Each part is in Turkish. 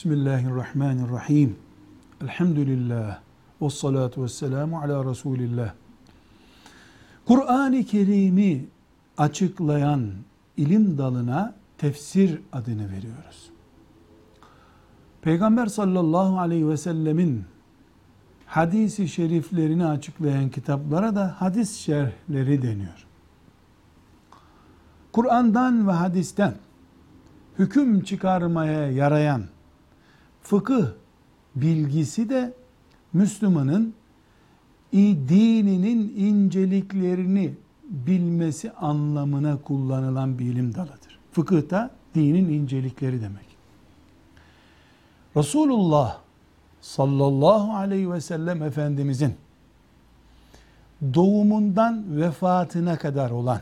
Bismillahirrahmanirrahim. Elhamdülillah. Ve salatu ve selamu ala Resulillah. Kur'an-ı Kerim'i açıklayan ilim dalına tefsir adını veriyoruz. Peygamber sallallahu aleyhi ve sellemin hadisi şeriflerini açıklayan kitaplara da hadis şerhleri deniyor. Kur'an'dan ve hadisten hüküm çıkarmaya yarayan fıkıh bilgisi de Müslümanın dininin inceliklerini bilmesi anlamına kullanılan bir ilim dalıdır. Fıkıh da dinin incelikleri demek. Resulullah sallallahu aleyhi ve sellem Efendimizin doğumundan vefatına kadar olan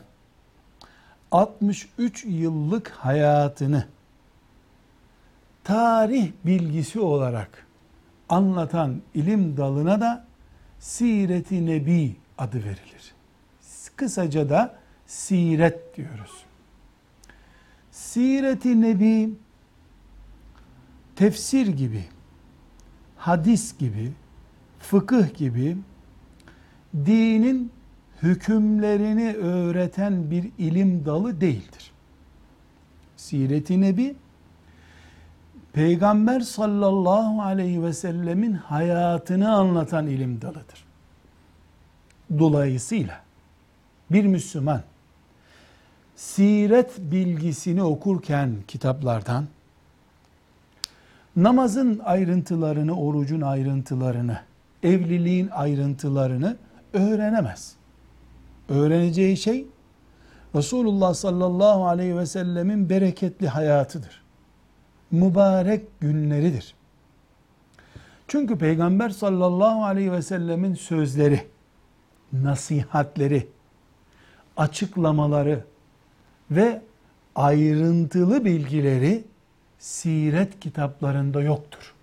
63 yıllık hayatını tarih bilgisi olarak anlatan ilim dalına da Siret-i Nebi adı verilir. Kısaca da siret diyoruz. Siret-i Nebi tefsir gibi, hadis gibi, fıkıh gibi dinin hükümlerini öğreten bir ilim dalı değildir. Siret-i Nebi Peygamber sallallahu aleyhi ve sellemin hayatını anlatan ilim dalıdır. Dolayısıyla bir Müslüman siret bilgisini okurken kitaplardan namazın ayrıntılarını, orucun ayrıntılarını, evliliğin ayrıntılarını öğrenemez. Öğreneceği şey Resulullah sallallahu aleyhi ve sellemin bereketli hayatıdır. Mübarek günleridir. Çünkü Peygamber sallallahu aleyhi ve sellemin sözleri, nasihatleri, açıklamaları ve ayrıntılı bilgileri siret kitaplarında yoktur.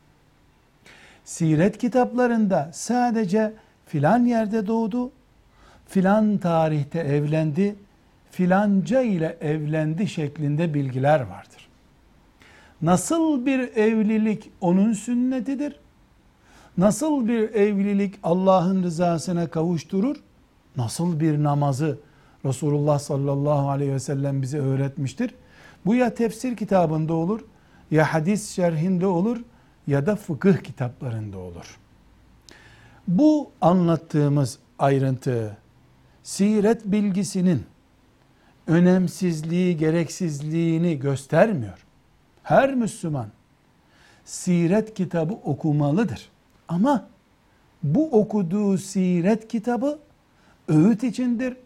Siret kitaplarında sadece filan yerde doğdu, filan tarihte evlendi, filanca ile evlendi şeklinde bilgiler vardır. Nasıl bir evlilik onun sünnetidir? Nasıl bir evlilik Allah'ın rızasına kavuşturur? Nasıl bir namazı Resulullah sallallahu aleyhi ve sellem bize öğretmiştir? Bu ya tefsir kitabında olur, ya hadis şerhinde olur, ya da fıkıh kitaplarında olur. Bu anlattığımız ayrıntı, siret bilgisinin önemsizliği, gereksizliğini göstermiyor. Her Müslüman siret kitabı okumalıdır. Ama bu okuduğu siret kitabı öğüt içindir.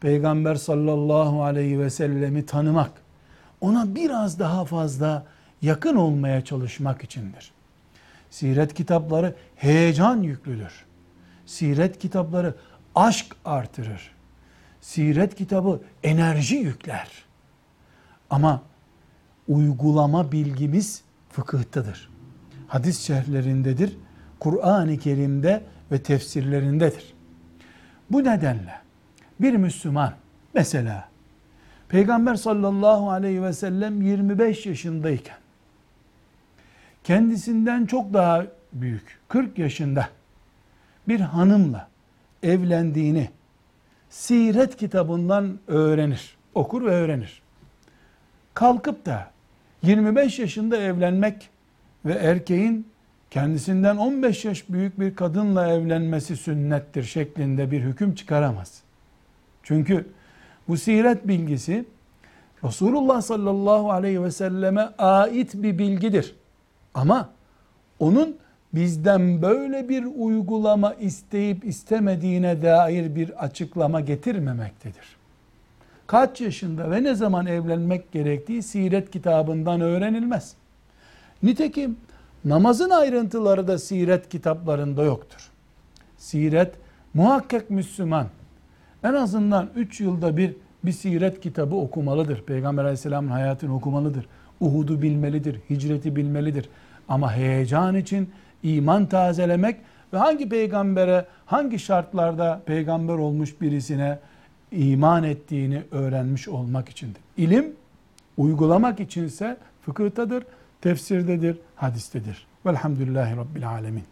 Peygamber sallallahu aleyhi ve sellemi tanımak, ona biraz daha fazla yakın olmaya çalışmak içindir. Siret kitapları heyecan yüklüdür. Siret kitapları aşk artırır. Siret kitabı enerji yükler. Ama uygulama bilgimiz fıkıhtadır. Hadis şerhlerindedir. Kur'an-ı Kerim'de ve tefsirlerindedir. Bu nedenle bir Müslüman mesela Peygamber sallallahu aleyhi ve sellem 25 yaşındayken kendisinden çok daha büyük 40 yaşında bir hanımla evlendiğini siret kitabından öğrenir, okur ve öğrenir. Kalkıp da 25 yaşında evlenmek ve erkeğin kendisinden 15 yaş büyük bir kadınla evlenmesi sünnettir şeklinde bir hüküm çıkaramaz. Çünkü bu siret bilgisi Resulullah sallallahu aleyhi ve selleme ait bir bilgidir. Ama onun bizden böyle bir uygulama isteyip istemediğine dair bir açıklama getirmemektedir. Kaç yaşında ve ne zaman evlenmek gerektiği siret kitabından öğrenilmez. Nitekim namazın ayrıntıları da siret kitaplarında yoktur. Siret muhakkak Müslüman en azından 3 yılda bir bir siret kitabı okumalıdır. Peygamber aleyhisselamın hayatını okumalıdır. Uhud'u bilmelidir, hicreti bilmelidir. Ama heyecan için iman tazelemek ve hangi peygambere, hangi şartlarda peygamber olmuş birisine iman ettiğini öğrenmiş olmak içindir. İlim uygulamak içinse fıkıhtadır, tefsirdedir, hadistedir. Velhamdülillahi Rabbil Alemin.